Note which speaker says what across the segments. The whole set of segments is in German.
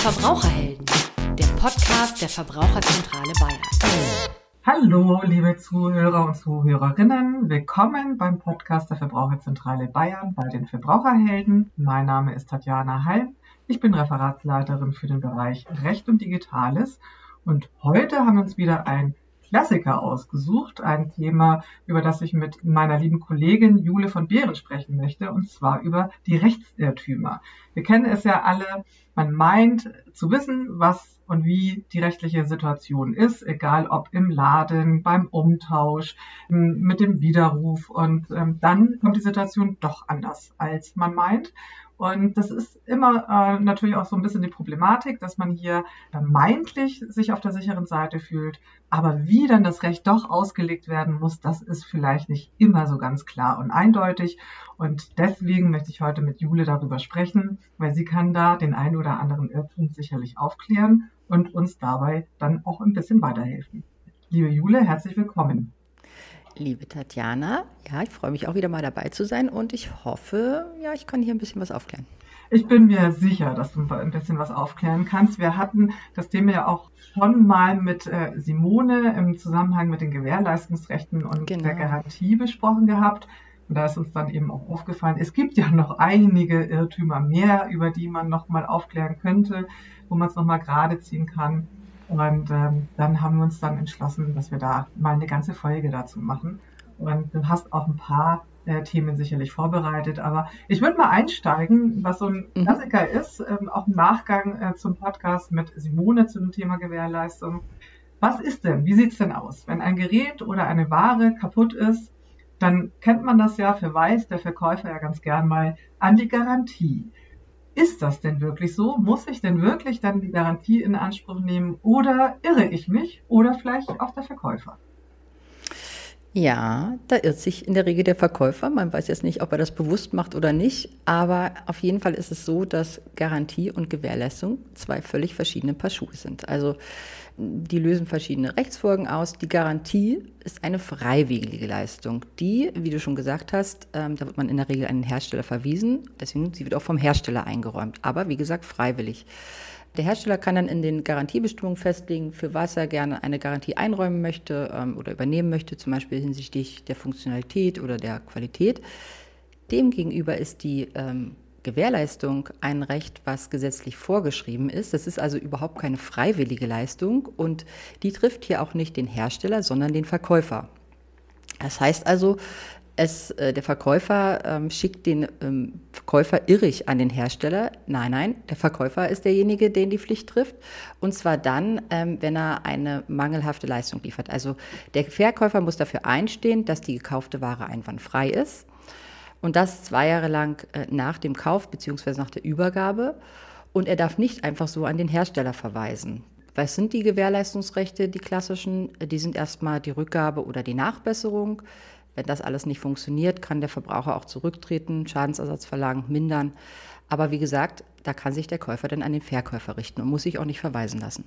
Speaker 1: Verbraucherhelden, der Podcast der Verbraucherzentrale Bayern.
Speaker 2: Hallo, liebe Zuhörer und Zuhörerinnen. Willkommen beim Podcast der Verbraucherzentrale Bayern bei den Verbraucherhelden. Mein Name ist Tatjana Halm. Ich bin Referatsleiterin für den Bereich Recht und Digitales. Und heute haben wir uns wieder ein Klassiker ausgesucht, ein Thema, über das ich mit meiner lieben Kollegin Jule von Behren sprechen möchte, und zwar über die Rechtsirrtümer. Wir kennen es ja alle, man meint zu wissen, was und wie die rechtliche Situation ist, egal ob im Laden, beim Umtausch, mit dem Widerruf. Und ähm, dann kommt die Situation doch anders, als man meint. Und das ist immer äh, natürlich auch so ein bisschen die Problematik, dass man hier vermeintlich sich auf der sicheren Seite fühlt. Aber wie dann das Recht doch ausgelegt werden muss, das ist vielleicht nicht immer so ganz klar und eindeutig. Und deswegen möchte ich heute mit Jule darüber sprechen, weil sie kann da den einen oder anderen Irrtum sicherlich aufklären und uns dabei dann auch ein bisschen weiterhelfen. Liebe Jule, herzlich willkommen.
Speaker 3: Liebe Tatjana, ja, ich freue mich auch wieder mal dabei zu sein und ich hoffe, ja, ich kann hier ein bisschen was aufklären.
Speaker 2: Ich bin mir sicher, dass du ein bisschen was aufklären kannst. Wir hatten das Thema ja auch schon mal mit äh, Simone im Zusammenhang mit den Gewährleistungsrechten und genau. der Garantie besprochen gehabt. Und da ist uns dann eben auch aufgefallen, es gibt ja noch einige Irrtümer mehr, über die man noch mal aufklären könnte, wo man es noch mal gerade ziehen kann. Und ähm, dann haben wir uns dann entschlossen, dass wir da mal eine ganze Folge dazu machen. Und du hast auch ein paar äh, Themen sicherlich vorbereitet. Aber ich würde mal einsteigen, was so ein mhm. Klassiker ist, ähm, auch im Nachgang äh, zum Podcast mit Simone zum Thema Gewährleistung. Was ist denn, wie sieht's denn aus? Wenn ein Gerät oder eine Ware kaputt ist, dann kennt man das ja, verweist der Verkäufer ja ganz gern mal an die Garantie. Ist das denn wirklich so? Muss ich denn wirklich dann die Garantie in Anspruch nehmen oder irre ich mich oder vielleicht auch der Verkäufer?
Speaker 3: Ja, da irrt sich in der Regel der Verkäufer. Man weiß jetzt nicht, ob er das bewusst macht oder nicht, aber auf jeden Fall ist es so, dass Garantie und Gewährleistung zwei völlig verschiedene Paar Schuhe sind. Also die lösen verschiedene Rechtsfolgen aus. Die Garantie ist eine freiwillige Leistung. Die, wie du schon gesagt hast, ähm, da wird man in der Regel an den Hersteller verwiesen. Deswegen, sie wird auch vom Hersteller eingeräumt. Aber wie gesagt, freiwillig. Der Hersteller kann dann in den Garantiebestimmungen festlegen, für was er gerne eine Garantie einräumen möchte ähm, oder übernehmen möchte, zum Beispiel hinsichtlich der Funktionalität oder der Qualität. Demgegenüber ist die ähm, Gewährleistung ein Recht, was gesetzlich vorgeschrieben ist. Das ist also überhaupt keine freiwillige Leistung und die trifft hier auch nicht den Hersteller, sondern den Verkäufer. Das heißt also, es, äh, der Verkäufer ähm, schickt den ähm, Verkäufer irrig an den Hersteller. Nein, nein, der Verkäufer ist derjenige, den die Pflicht trifft. Und zwar dann, ähm, wenn er eine mangelhafte Leistung liefert. Also der Verkäufer muss dafür einstehen, dass die gekaufte Ware einwandfrei ist. Und das zwei Jahre lang äh, nach dem Kauf bzw. nach der Übergabe. Und er darf nicht einfach so an den Hersteller verweisen. Was sind die Gewährleistungsrechte, die klassischen? Die sind erstmal die Rückgabe oder die Nachbesserung. Wenn das alles nicht funktioniert, kann der Verbraucher auch zurücktreten, Schadensersatz verlangen, mindern. Aber wie gesagt, da kann sich der Käufer dann an den Verkäufer richten und muss sich auch nicht verweisen lassen.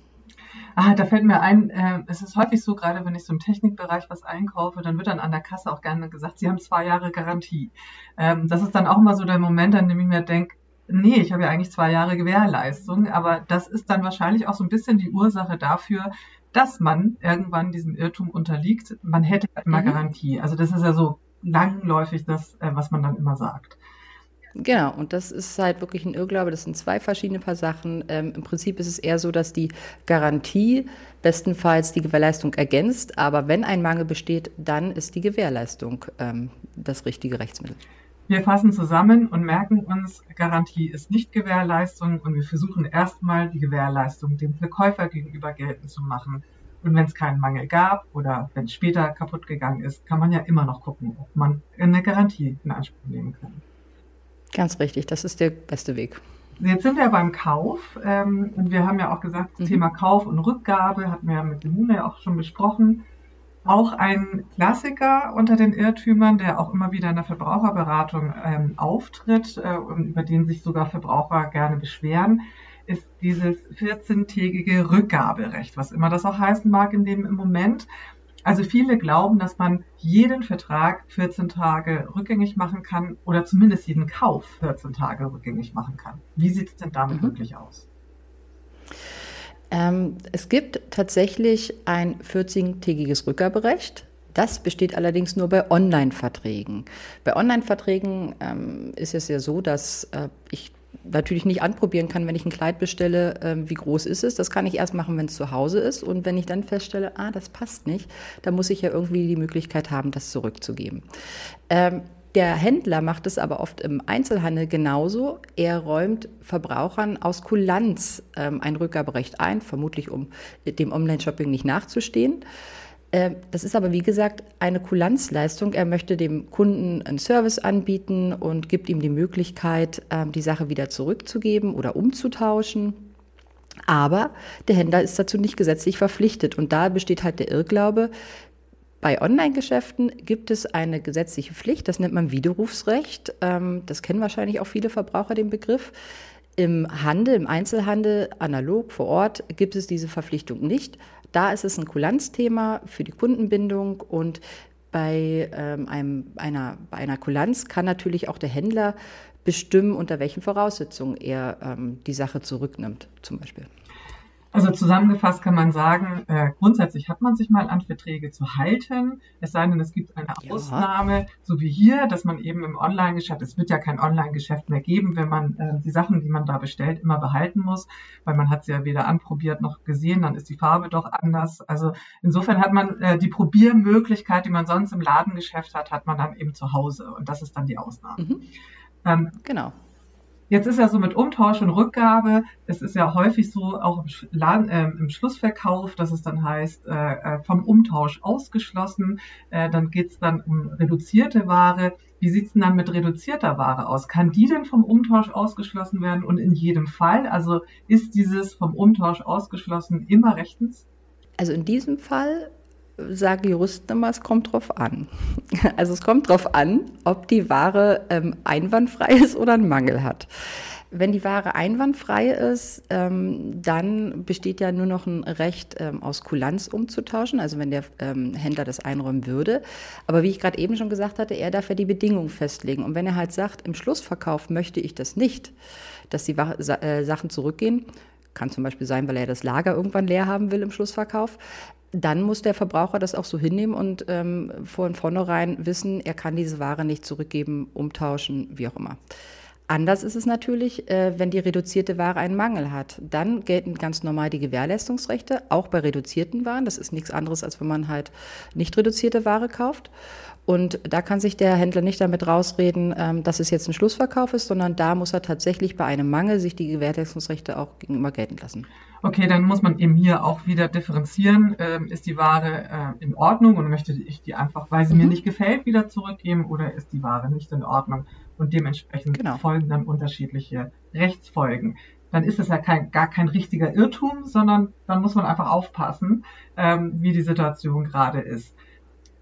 Speaker 2: Ah, da fällt mir ein, äh, es ist häufig so, gerade wenn ich so im Technikbereich was einkaufe, dann wird dann an der Kasse auch gerne gesagt, Sie haben zwei Jahre Garantie. Ähm, das ist dann auch immer so der Moment, an dem ich mir denke, nee, ich habe ja eigentlich zwei Jahre Gewährleistung, aber das ist dann wahrscheinlich auch so ein bisschen die Ursache dafür, dass man irgendwann diesem Irrtum unterliegt. Man hätte immer mhm. Garantie. Also das ist ja so langläufig das, äh, was man dann immer sagt.
Speaker 3: Genau, und das ist halt wirklich ein Irrglaube. Das sind zwei verschiedene Paar Sachen. Ähm, Im Prinzip ist es eher so, dass die Garantie bestenfalls die Gewährleistung ergänzt, aber wenn ein Mangel besteht, dann ist die Gewährleistung ähm, das richtige Rechtsmittel.
Speaker 2: Wir fassen zusammen und merken uns, Garantie ist nicht Gewährleistung und wir versuchen erstmal die Gewährleistung dem Verkäufer gegenüber geltend zu machen. Und wenn es keinen Mangel gab oder wenn es später kaputt gegangen ist, kann man ja immer noch gucken, ob man eine Garantie in Anspruch nehmen kann.
Speaker 3: Ganz richtig, das ist der beste Weg.
Speaker 2: Jetzt sind wir beim Kauf ähm, und wir haben ja auch gesagt, das mhm. Thema Kauf und Rückgabe hatten wir ja mit dem ja auch schon besprochen. Auch ein Klassiker unter den Irrtümern, der auch immer wieder in der Verbraucherberatung ähm, auftritt äh, und über den sich sogar Verbraucher gerne beschweren, ist dieses 14-tägige Rückgaberecht, was immer das auch heißen mag in dem Moment. Also viele glauben, dass man jeden Vertrag 14 Tage rückgängig machen kann oder zumindest jeden Kauf 14 Tage rückgängig machen kann. Wie sieht es denn damit mhm. wirklich aus?
Speaker 3: Ähm, es gibt tatsächlich ein 14-tägiges Rückgaberecht. Das besteht allerdings nur bei Online-Verträgen. Bei Online-Verträgen ähm, ist es ja so, dass äh, ich natürlich nicht anprobieren kann, wenn ich ein Kleid bestelle, äh, wie groß ist es. Das kann ich erst machen, wenn es zu Hause ist. Und wenn ich dann feststelle, ah, das passt nicht, dann muss ich ja irgendwie die Möglichkeit haben, das zurückzugeben. Ähm, der Händler macht es aber oft im Einzelhandel genauso. Er räumt Verbrauchern aus Kulanz ähm, ein Rückgaberecht ein, vermutlich um dem Online-Shopping nicht nachzustehen. Ähm, das ist aber, wie gesagt, eine Kulanzleistung. Er möchte dem Kunden einen Service anbieten und gibt ihm die Möglichkeit, ähm, die Sache wieder zurückzugeben oder umzutauschen. Aber der Händler ist dazu nicht gesetzlich verpflichtet. Und da besteht halt der Irrglaube, bei Online-Geschäften gibt es eine gesetzliche Pflicht, das nennt man Widerrufsrecht. Ähm, das kennen wahrscheinlich auch viele Verbraucher den Begriff. Im Handel, im Einzelhandel, analog vor Ort, gibt es diese Verpflichtung nicht. Da ist es ein Kulanzthema für die Kundenbindung und bei, ähm, einem, einer, bei einer Kulanz kann natürlich auch der Händler bestimmen, unter welchen Voraussetzungen er ähm, die Sache zurücknimmt, zum Beispiel.
Speaker 2: Also zusammengefasst kann man sagen, äh, grundsätzlich hat man sich mal an Verträge zu halten, es sei denn, es gibt eine ja. Ausnahme, so wie hier, dass man eben im Online-Geschäft, es wird ja kein Online-Geschäft mehr geben, wenn man äh, die Sachen, die man da bestellt, immer behalten muss, weil man hat sie ja weder anprobiert noch gesehen, dann ist die Farbe doch anders. Also insofern hat man äh, die Probiermöglichkeit, die man sonst im Ladengeschäft hat, hat man dann eben zu Hause und das ist dann die Ausnahme. Mhm.
Speaker 3: Ähm, genau.
Speaker 2: Jetzt ist ja so mit Umtausch und Rückgabe, es ist ja häufig so auch im, Laden, äh, im Schlussverkauf, dass es dann heißt, äh, äh vom Umtausch ausgeschlossen. Äh, dann geht's dann um reduzierte Ware. Wie sieht's denn dann mit reduzierter Ware aus? Kann die denn vom Umtausch ausgeschlossen werden und in jedem Fall? Also ist dieses vom Umtausch ausgeschlossen immer rechtens?
Speaker 3: Also in diesem Fall sagen Juristen immer, es kommt drauf an. Also es kommt drauf an, ob die Ware ähm, einwandfrei ist oder einen Mangel hat. Wenn die Ware einwandfrei ist, ähm, dann besteht ja nur noch ein Recht, ähm, aus Kulanz umzutauschen, also wenn der ähm, Händler das einräumen würde. Aber wie ich gerade eben schon gesagt hatte, er darf ja die Bedingungen festlegen. Und wenn er halt sagt, im Schlussverkauf möchte ich das nicht, dass die Wa äh, Sachen zurückgehen, kann zum Beispiel sein, weil er das Lager irgendwann leer haben will im Schlussverkauf, dann muss der Verbraucher das auch so hinnehmen und ähm, von vornherein wissen, er kann diese Ware nicht zurückgeben, umtauschen, wie auch immer. Anders ist es natürlich, äh, wenn die reduzierte Ware einen Mangel hat. Dann gelten ganz normal die Gewährleistungsrechte, auch bei reduzierten Waren. Das ist nichts anderes, als wenn man halt nicht reduzierte Ware kauft. Und da kann sich der Händler nicht damit rausreden, ähm, dass es jetzt ein Schlussverkauf ist, sondern da muss er tatsächlich bei einem Mangel sich die Gewährleistungsrechte auch gegenüber gelten lassen.
Speaker 2: Okay, dann muss man eben hier auch wieder differenzieren. Ähm, ist die Ware äh, in Ordnung und möchte ich die einfach, weil sie mhm. mir nicht gefällt, wieder zurückgeben oder ist die Ware nicht in Ordnung? Und dementsprechend genau. folgen dann unterschiedliche Rechtsfolgen. Dann ist es ja kein, gar kein richtiger Irrtum, sondern dann muss man einfach aufpassen, ähm, wie die Situation gerade ist.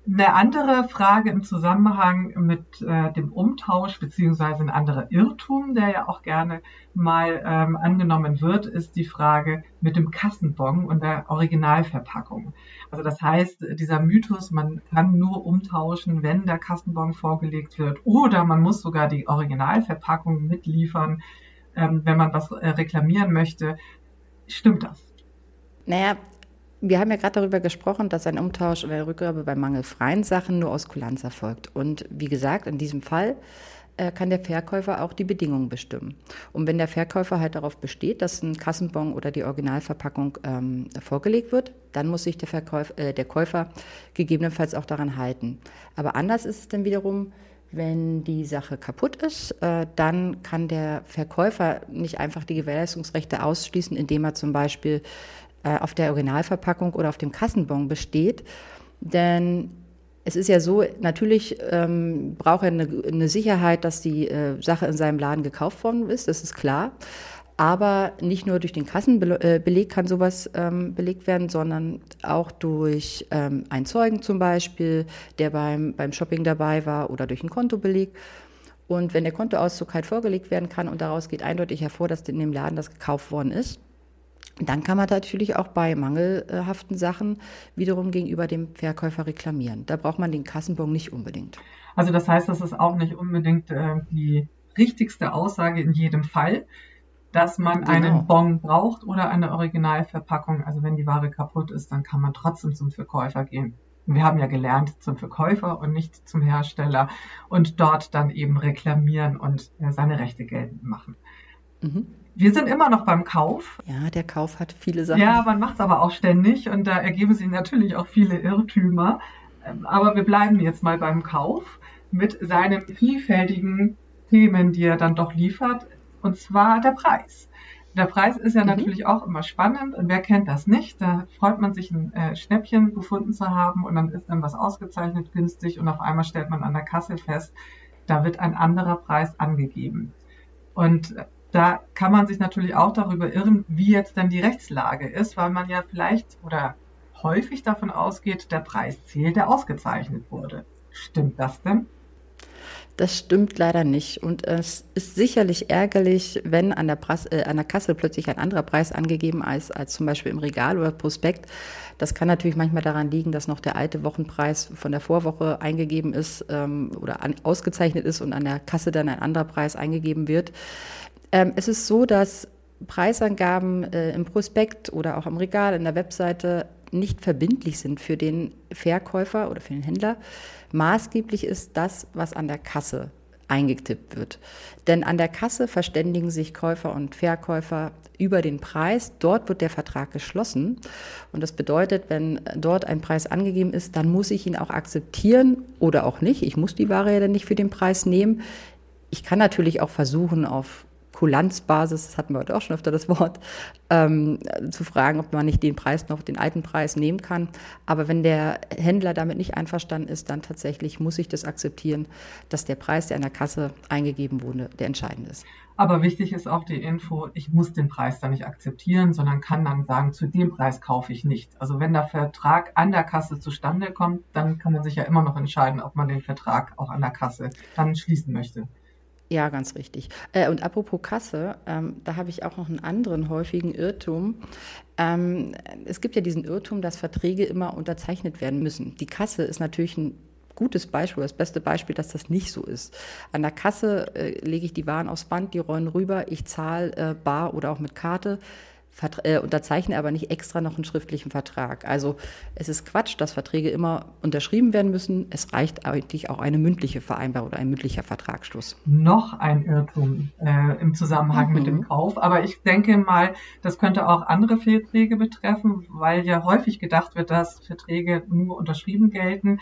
Speaker 2: Eine andere Frage im Zusammenhang mit äh, dem Umtausch beziehungsweise ein anderer Irrtum, der ja auch gerne mal ähm, angenommen wird, ist die Frage mit dem Kassenbon und der Originalverpackung. Also das heißt, dieser Mythos, man kann nur umtauschen, wenn der Kassenbon vorgelegt wird oder man muss sogar die Originalverpackung mitliefern, ähm, wenn man was äh, reklamieren möchte. Stimmt das?
Speaker 3: Naja, wir haben ja gerade darüber gesprochen, dass ein Umtausch oder Rückgabe bei mangelfreien Sachen nur aus Kulanz erfolgt. Und wie gesagt, in diesem Fall äh, kann der Verkäufer auch die Bedingungen bestimmen. Und wenn der Verkäufer halt darauf besteht, dass ein Kassenbon oder die Originalverpackung ähm, vorgelegt wird, dann muss sich der, Verkäufer, äh, der Käufer gegebenenfalls auch daran halten. Aber anders ist es dann wiederum, wenn die Sache kaputt ist, äh, dann kann der Verkäufer nicht einfach die Gewährleistungsrechte ausschließen, indem er zum Beispiel äh, auf der Originalverpackung oder auf dem Kassenbon besteht. Denn es ist ja so, natürlich ähm, braucht er eine, eine, Sicherheit, dass die äh, Sache in seinem Laden gekauft worden ist, das ist klar. Aber nicht nur durch den Kassenbeleg kann sowas ähm, belegt werden, sondern auch durch ähm, einen Zeugen zum Beispiel, der beim, beim Shopping dabei war oder durch einen Kontobeleg. Und wenn der Kontoauszug halt vorgelegt werden kann und daraus geht eindeutig hervor, dass in dem Laden das gekauft worden ist, dann kann man natürlich auch bei mangelhaften Sachen wiederum gegenüber dem Verkäufer reklamieren. Da braucht man den Kassenbon nicht unbedingt.
Speaker 2: Also das heißt, das ist auch nicht unbedingt äh, die richtigste Aussage in jedem Fall. dass man genau. einen Bon braucht oder eine Originalverpackung. Also wenn die Ware kaputt ist, dann kann man trotzdem zum Verkäufer gehen. Wir haben ja gelernt zum Verkäufer und nicht zum Hersteller und dort dann eben reklamieren und äh, seine Rechte geltend machen. Mhm. Wir sind immer noch beim Kauf.
Speaker 3: Ja, der Kauf hat viele Sachen.
Speaker 2: Ja, man macht es aber auch ständig und da ergeben sich natürlich auch viele Irrtümer. Ähm, aber wir bleiben jetzt mal beim Kauf mit seinen vielfältigen Themen, die er dann doch liefert, und zwar der Preis. Der Preis ist ja mhm. natürlich auch immer spannend und wer kennt das nicht? Da freut man sich ein äh, Schnäppchen gefunden zu haben und dann ist dann was ausgezeichnet günstig und auf einmal stellt man an der Kasse fest, da wird ein anderer Preis angegeben. Und da kann man sich natürlich auch darüber irren, wie jetzt dann die Rechtslage ist, weil man ja vielleicht oder häufig davon ausgeht, der Preis zählt, der ausgezeichnet wurde. Stimmt das denn?
Speaker 3: Das stimmt leider nicht. Und es ist sicherlich ärgerlich, wenn an der, Preis, äh, an der Kasse plötzlich ein anderer Preis angegeben ist als zum Beispiel im Regal oder Prospekt. Das kann natürlich manchmal daran liegen, dass noch der alte Wochenpreis von der Vorwoche eingegeben ist ähm, oder an, ausgezeichnet ist und an der Kasse dann ein anderer Preis eingegeben wird. Ähm, es ist so, dass Preisangaben äh, im Prospekt oder auch am Regal, in der Webseite nicht verbindlich sind für den Verkäufer oder für den Händler. Maßgeblich ist das, was an der Kasse eingetippt wird. Denn an der Kasse verständigen sich Käufer und Verkäufer über den Preis. Dort wird der Vertrag geschlossen. Und das bedeutet, wenn dort ein Preis angegeben ist, dann muss ich ihn auch akzeptieren oder auch nicht. Ich muss die Ware ja dann nicht für den Preis nehmen. Ich kann natürlich auch versuchen, auf Kulanzbasis, das hatten wir heute auch schon öfter das Wort, ähm, zu fragen, ob man nicht den Preis noch, den alten Preis nehmen kann. Aber wenn der Händler damit nicht einverstanden ist, dann tatsächlich muss ich das akzeptieren, dass der Preis, der an der Kasse eingegeben wurde, der entscheidende ist.
Speaker 2: Aber wichtig ist auch die Info, ich muss den Preis dann nicht akzeptieren, sondern kann dann sagen, zu dem Preis kaufe ich nicht. Also wenn der Vertrag an der Kasse zustande kommt, dann kann man sich ja immer noch entscheiden, ob man den Vertrag auch an der Kasse dann schließen möchte.
Speaker 3: Ja, ganz richtig. Äh, und apropos Kasse, ähm, da habe ich auch noch einen anderen häufigen Irrtum. Ähm, es gibt ja diesen Irrtum, dass Verträge immer unterzeichnet werden müssen. Die Kasse ist natürlich ein gutes Beispiel, das beste Beispiel, dass das nicht so ist. An der Kasse äh, lege ich die Waren aufs Band, die rollen rüber, ich zahle äh, bar oder auch mit Karte äh, unterzeichne aber nicht extra noch einen schriftlichen Vertrag. Also es ist Quatsch, dass Verträge immer unterschrieben werden müssen. Es reicht eigentlich auch eine mündliche Vereinbarung oder ein mündlicher Vertragsschluss.
Speaker 2: Noch ein Irrtum äh, im Zusammenhang mhm. mit dem mhm. Kauf. Aber ich denke mal, das könnte auch andere Verträge betreffen, weil ja häufig gedacht wird, dass Verträge nur unterschrieben gelten.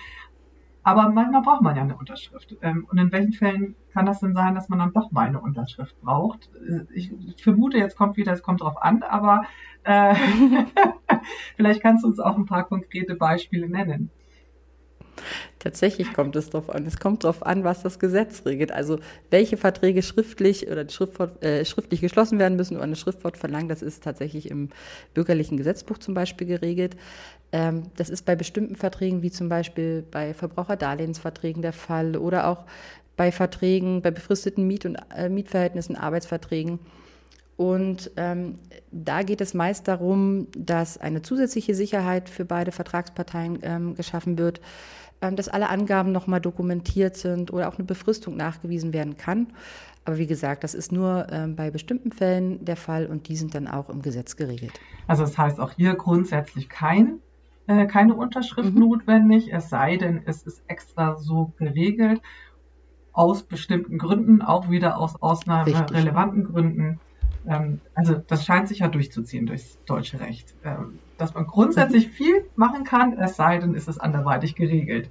Speaker 2: Aber manchmal braucht man ja eine Unterschrift. Ähm, und in welchen Fällen kann das denn sein, dass man dann doch mal eine Unterschrift braucht? Äh, ich vermute, jetzt kommt wieder, es kommt drauf an, aber äh, vielleicht kannst du uns auch ein paar konkrete Beispiele nennen.
Speaker 3: Tatsächlich kommt es darauf an. Es kommt darauf an, was das Gesetz regelt. Also welche Verträge schriftlich oder Schriftwort, äh, schriftlich geschlossen werden müssen oder eine Schriftwort verlangen, das ist tatsächlich im bürgerlichen Gesetzbuch zum Beispiel geregelt. Ähm, das ist bei bestimmten Verträgen, wie zum Beispiel bei Verbraucherdarlehensverträgen der Fall oder auch bei Verträgen, bei befristeten Miet- und äh, Mietverhältnissen, Arbeitsverträgen. Und ähm, da geht es meist darum, dass eine zusätzliche Sicherheit für beide Vertragsparteien ähm, geschaffen wird dass alle Angaben nochmal dokumentiert sind oder auch eine Befristung nachgewiesen werden kann. Aber wie gesagt, das ist nur ähm, bei bestimmten Fällen der Fall und die sind dann auch im Gesetz geregelt.
Speaker 2: Also das heißt auch hier grundsätzlich kein, äh, keine Unterschrift mhm. notwendig, es sei denn, es ist extra so geregelt, aus bestimmten Gründen, auch wieder aus ausnahmerelevanten Gründen. Ähm, also das scheint sich ja durchzuziehen durchs deutsche Recht, ähm, dass man grundsätzlich viel machen kann, es sei denn, ist es anderweitig geregelt.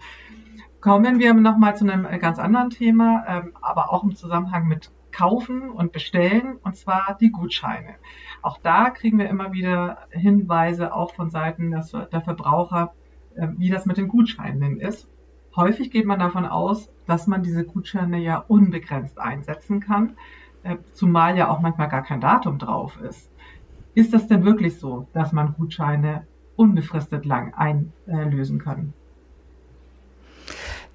Speaker 2: Kommen wir nochmal zu einem ganz anderen Thema, ähm, aber auch im Zusammenhang mit Kaufen und Bestellen, und zwar die Gutscheine. Auch da kriegen wir immer wieder Hinweise, auch von Seiten der Verbraucher, wie das mit den Gutscheinen ist. Häufig geht man davon aus, dass man diese Gutscheine ja unbegrenzt einsetzen kann. Äh, zumal ja auch manchmal gar kein Datum drauf ist. Ist das denn wirklich so, dass man Gutscheine unbefristet lang einlösen kann?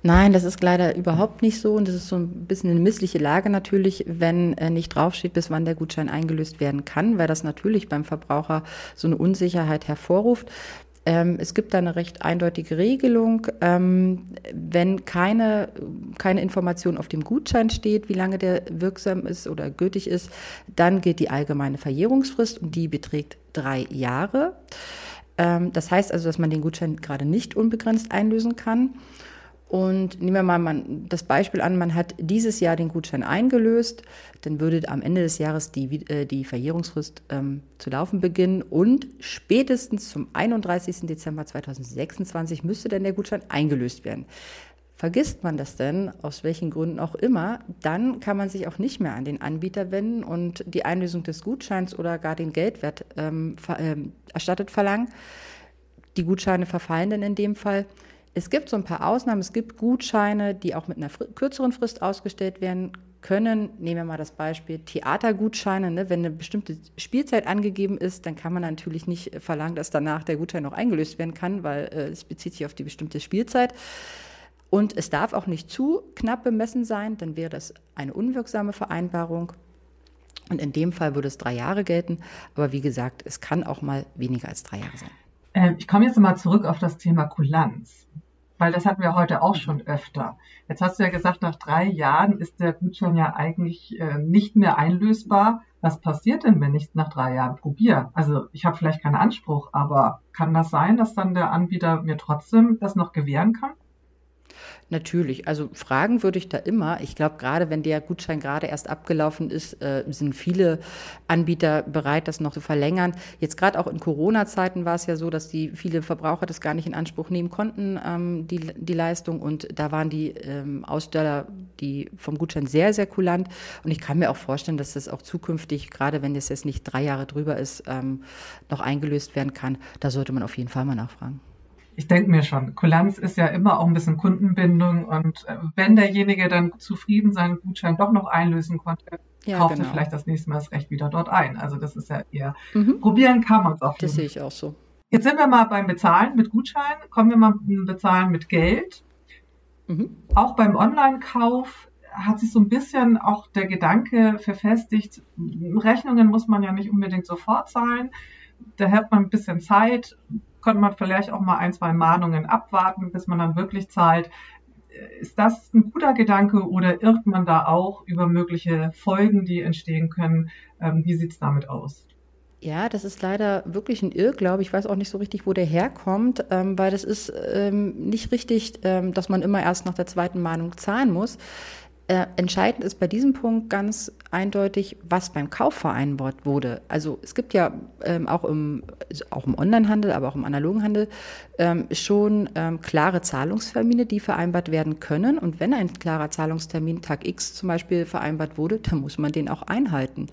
Speaker 3: Nein, das ist leider überhaupt nicht so und das ist so ein bisschen eine missliche Lage natürlich, wenn äh, nicht draufsteht, bis wann der Gutschein eingelöst werden kann, weil das natürlich beim Verbraucher so eine Unsicherheit hervorruft. Ähm, es gibt da eine recht eindeutige Regelung. Ähm, wenn keine, keine Information auf dem Gutschein steht, wie lange der wirksam ist oder gültig ist, dann gilt die allgemeine Verjährungsfrist und die beträgt drei Jahre. Ähm, das heißt also, dass man den Gutschein gerade nicht unbegrenzt einlösen kann. Und nehmen wir mal das Beispiel an, man hat dieses Jahr den Gutschein eingelöst, dann würde am Ende des Jahres die, äh, die Verjährungsfrist ähm, zu laufen beginnen und spätestens zum 31. Dezember 2026 müsste dann der Gutschein eingelöst werden. Vergisst man das denn, aus welchen Gründen auch immer, dann kann man sich auch nicht mehr an den Anbieter wenden und die Einlösung des Gutscheins oder gar den Geldwert ähm, ver, äh, erstattet verlangen. Die Gutscheine verfallen dann in dem Fall. Es gibt so ein paar Ausnahmen. Es gibt Gutscheine, die auch mit einer kürzeren Frist ausgestellt werden können. Nehmen wir mal das Beispiel Theatergutscheine. Ne? Wenn eine bestimmte Spielzeit angegeben ist, dann kann man natürlich nicht verlangen, dass danach der Gutschein noch eingelöst werden kann, weil äh, es bezieht sich auf die bestimmte Spielzeit. Und es darf auch nicht zu knapp bemessen sein, dann wäre das eine unwirksame Vereinbarung. Und in dem Fall würde es drei Jahre gelten. Aber wie gesagt, es kann auch mal weniger als drei Jahre sein.
Speaker 2: Ähm, ich komme jetzt mal zurück auf das Thema Kulanz weil das hatten wir heute auch schon öfter. Jetzt hast du ja gesagt, nach drei Jahren ist der Gutschein ja eigentlich äh, nicht mehr einlösbar. Was passiert denn, wenn ich es nach drei Jahren probiere? Also ich habe vielleicht keinen Anspruch, aber kann das sein, dass dann der Anbieter mir trotzdem das noch gewähren kann?
Speaker 3: Natürlich, also fragen würde ich da immer. Ich glaube, gerade wenn der Gutschein gerade erst abgelaufen ist, äh, sind viele Anbieter bereit, das noch zu verlängern. Jetzt gerade auch in Corona-Zeiten war es ja so, dass die viele Verbraucher das gar nicht in Anspruch nehmen konnten, ähm, die, die Leistung. Und da waren die ähm, Aussteller, die vom Gutschein sehr, sehr kulant. Und ich kann mir auch vorstellen, dass das auch zukünftig, gerade wenn das jetzt nicht drei Jahre drüber ist, ähm, noch eingelöst werden kann. Da sollte man auf jeden Fall mal nachfragen
Speaker 2: ich denke mir schon, Kulanz ist ja immer auch ein bisschen Kundenbindung und äh, wenn derjenige dann zufrieden seinen Gutschein doch noch einlösen konnte, ja, kauft genau. er vielleicht das nächste Mal das Recht wieder dort ein. Also das ist ja eher, mhm. probieren kann man es auch.
Speaker 3: Das sehe ich auch so.
Speaker 2: Jetzt sind wir mal beim Bezahlen mit Gutschein, kommen wir mal beim Bezahlen mit Geld. Mhm. Auch beim Online-Kauf hat sich so ein bisschen auch der Gedanke verfestigt, Rechnungen muss man ja nicht unbedingt sofort zahlen. Da hat man ein bisschen Zeit, könnte man vielleicht auch mal ein, zwei Mahnungen abwarten, bis man dann wirklich zahlt. Ist das ein guter Gedanke oder irrt man da auch über mögliche Folgen, die entstehen können? Ähm, wie sieht es damit aus?
Speaker 3: Ja, das ist leider wirklich ein Irrglaube. Ich weiß auch nicht so richtig, wo der herkommt, ähm, weil das ist ähm, nicht richtig, ähm, dass man immer erst nach der zweiten Mahnung zahlen muss. Äh, entscheidend ist bei diesem Punkt ganz eindeutig, was beim Kauf vereinbart wurde. Also es gibt ja ähm, auch im, auch im Onlinehandel, aber auch im analogen Handel ähm, schon ähm, klare Zahlungstermine, die vereinbart werden können. Und wenn ein klarer Zahlungstermin Tag X zum Beispiel vereinbart wurde, dann muss man den auch einhalten.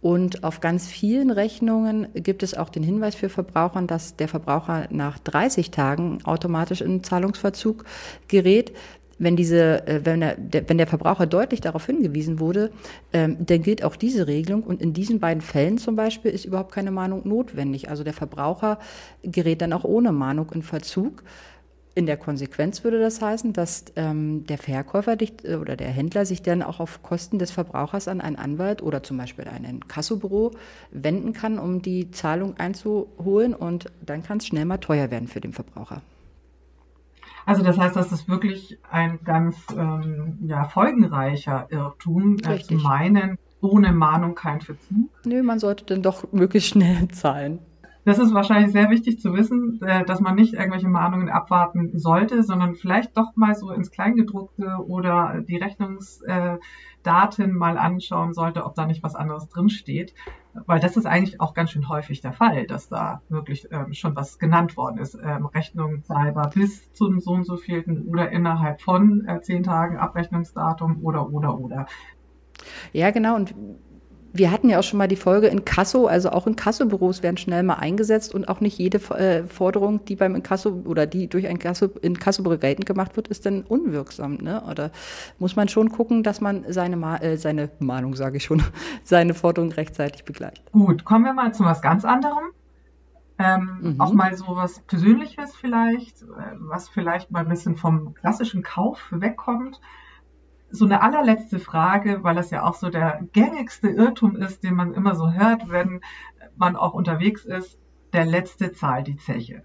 Speaker 3: Und auf ganz vielen Rechnungen gibt es auch den Hinweis für Verbraucher, dass der Verbraucher nach 30 Tagen automatisch in Zahlungsverzug gerät wenn diese, äh, wenn der, wenn der Verbraucher deutlich darauf hingewiesen wurde, ähm, dann gilt auch diese Regelung. Und in diesen beiden Fällen zum Beispiel ist überhaupt keine Mahnung notwendig. Also der Verbraucher gerät dann auch ohne Mahnung in Verzug. In der Konsequenz würde das heißen, dass ähm, der Verkäufer dich, äh, oder der Händler sich dann auch auf Kosten des Verbrauchers an einen Anwalt oder zum Beispiel ein Kassobüro wenden kann, um die Zahlung einzuholen. Und dann kann es schnell mal teuer werden für den Verbraucher.
Speaker 2: Also das heißt, das ist wirklich ein ganz ähm, ja, folgenreicher Irrtum, äh, zu meinen, ohne Mahnung kein Verzug.
Speaker 3: Nö, man sollte dann doch möglichst schnell zahlen.
Speaker 2: Das ist wahrscheinlich sehr wichtig zu wissen, äh, dass man nicht irgendwelche Mahnungen abwarten sollte, sondern vielleicht doch mal so ins Kleingedruckte oder die Rechnungsdaten mal anschauen sollte, ob da nicht was anderes drinsteht. Weil das ist eigentlich auch ganz schön häufig der Fall, dass da wirklich ähm, schon was genannt worden ist. Ähm, Rechnung zahlbar bis zum so und so vielten oder innerhalb von äh, zehn Tagen Abrechnungsdatum oder oder oder.
Speaker 3: Ja, genau. Und wir hatten ja auch schon mal die Folge in Kasso, also auch in Kassobüros werden schnell mal eingesetzt und auch nicht jede äh, Forderung, die beim Inkasso oder die durch ein Kasso, Inkassobüro geltend gemacht wird, ist dann unwirksam. Ne? Oder muss man schon gucken, dass man seine, Ma äh, seine Mahnung, sage ich schon, seine Forderung rechtzeitig begleicht.
Speaker 2: Gut, kommen wir mal zu was ganz anderem. Ähm, mhm. Auch mal so was Persönliches vielleicht, äh, was vielleicht mal ein bisschen vom klassischen Kauf wegkommt so eine allerletzte Frage, weil das ja auch so der gängigste Irrtum ist, den man immer so hört, wenn man auch unterwegs ist. Der letzte zahlt die Zeche.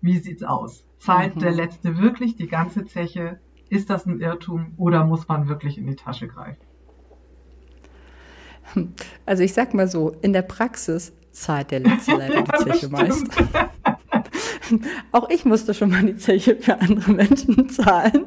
Speaker 2: Wie sieht's aus? Zahlt
Speaker 3: Mhm.
Speaker 2: der Letzte wirklich die ganze Zeche? Ist das ein Irrtum oder muss man wirklich in die Tasche greifen?
Speaker 3: Also ich sag mal so, in der Praxis zahlt der letzte leider die Zeche meist. Auch ich musste schon mal die Zeche für andere Menschen zahlen.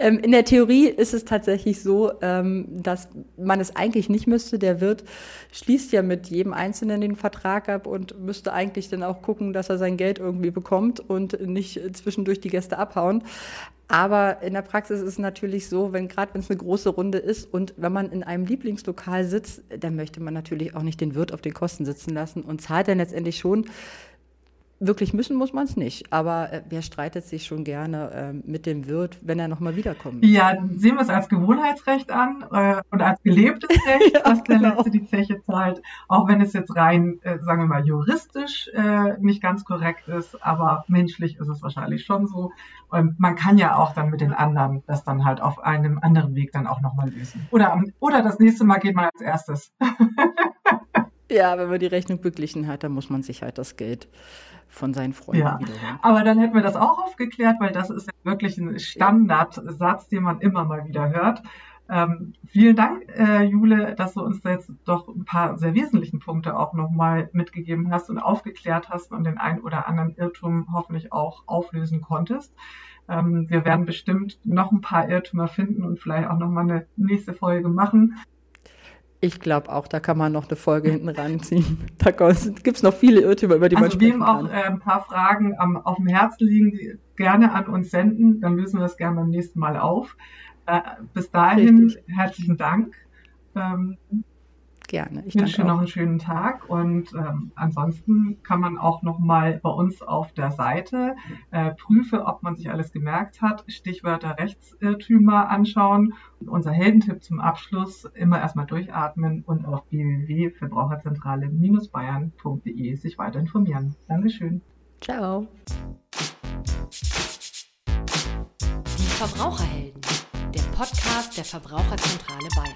Speaker 3: Ähm, in der Theorie ist es tatsächlich so, ähm, dass man es eigentlich nicht müsste. Der Wirt schließt ja mit jedem Einzelnen den Vertrag ab und müsste eigentlich dann auch gucken, dass er sein Geld irgendwie bekommt und nicht zwischendurch die Gäste abhauen. Aber in der Praxis ist es natürlich so, wenn gerade wenn es eine große Runde ist und wenn man in einem Lieblingslokal sitzt, dann möchte man natürlich auch nicht den Wirt auf den Kosten sitzen lassen und zahlt dann letztendlich schon Wirklich müssen muss man es nicht, aber äh, wer streitet sich schon gerne ähm, mit dem Wirt, wenn er nochmal wiederkommt?
Speaker 2: Ja, sehen wir es als Gewohnheitsrecht an äh, und als gelebtes Recht,
Speaker 3: Ja,
Speaker 2: dass der
Speaker 3: genau.
Speaker 2: Letzte die Zeche zahlt, auch wenn es jetzt rein, äh, sagen wir mal, juristisch äh, nicht ganz korrekt ist, aber menschlich ist es wahrscheinlich schon so. Und man kann ja auch dann mit den anderen das dann halt auf einem anderen Weg dann auch nochmal lösen. Oder, oder das nächste Mal geht man als erstes.
Speaker 3: Ja, wenn man die Rechnung beglichen hat, dann muss man sich halt das Geld von seinen Freunden
Speaker 2: Ja.
Speaker 3: wiederholen.
Speaker 2: Aber dann hätten wir das auch aufgeklärt, weil das ist ja wirklich ein Standardsatz, den man immer mal wieder hört. Ähm, vielen Dank, äh, Jule, dass du uns da jetzt doch ein paar sehr wesentlichen Punkte auch nochmal mitgegeben hast und aufgeklärt hast und den ein oder anderen Irrtum hoffentlich auch auflösen konntest. Ähm, wir werden bestimmt noch ein paar Irrtümer finden und vielleicht auch nochmal eine nächste Folge machen.
Speaker 3: Ich glaube auch, da kann man noch eine Folge hinten ranziehen. Da gibt es noch viele Irrtümer, über die man
Speaker 2: Also
Speaker 3: sprechen
Speaker 2: wem auch
Speaker 3: kann.
Speaker 2: äh, ein paar Fragen am, auf dem Herzen liegen, die gerne an uns senden, dann lösen wir das gerne beim nächsten Mal auf. Äh, bis dahin
Speaker 3: Richtig.
Speaker 2: herzlichen Dank. Ähm,
Speaker 3: Gerne. Ich
Speaker 2: ich wünsche noch einen schönen Tag und ähm, ansonsten kann man auch noch mal bei uns auf der Seite äh, prüfe, ob man sich alles gemerkt hat, Stichwörter Rechtsirrtümer anschauen und unser Heldentipp zum Abschluss immer erstmal durchatmen und auf www.verbraucherzentrale-bayern.de sich weiter informieren. Dankeschön.
Speaker 3: Ciao.
Speaker 1: Die Verbraucherhelden, der Podcast der Verbraucherzentrale Bayern.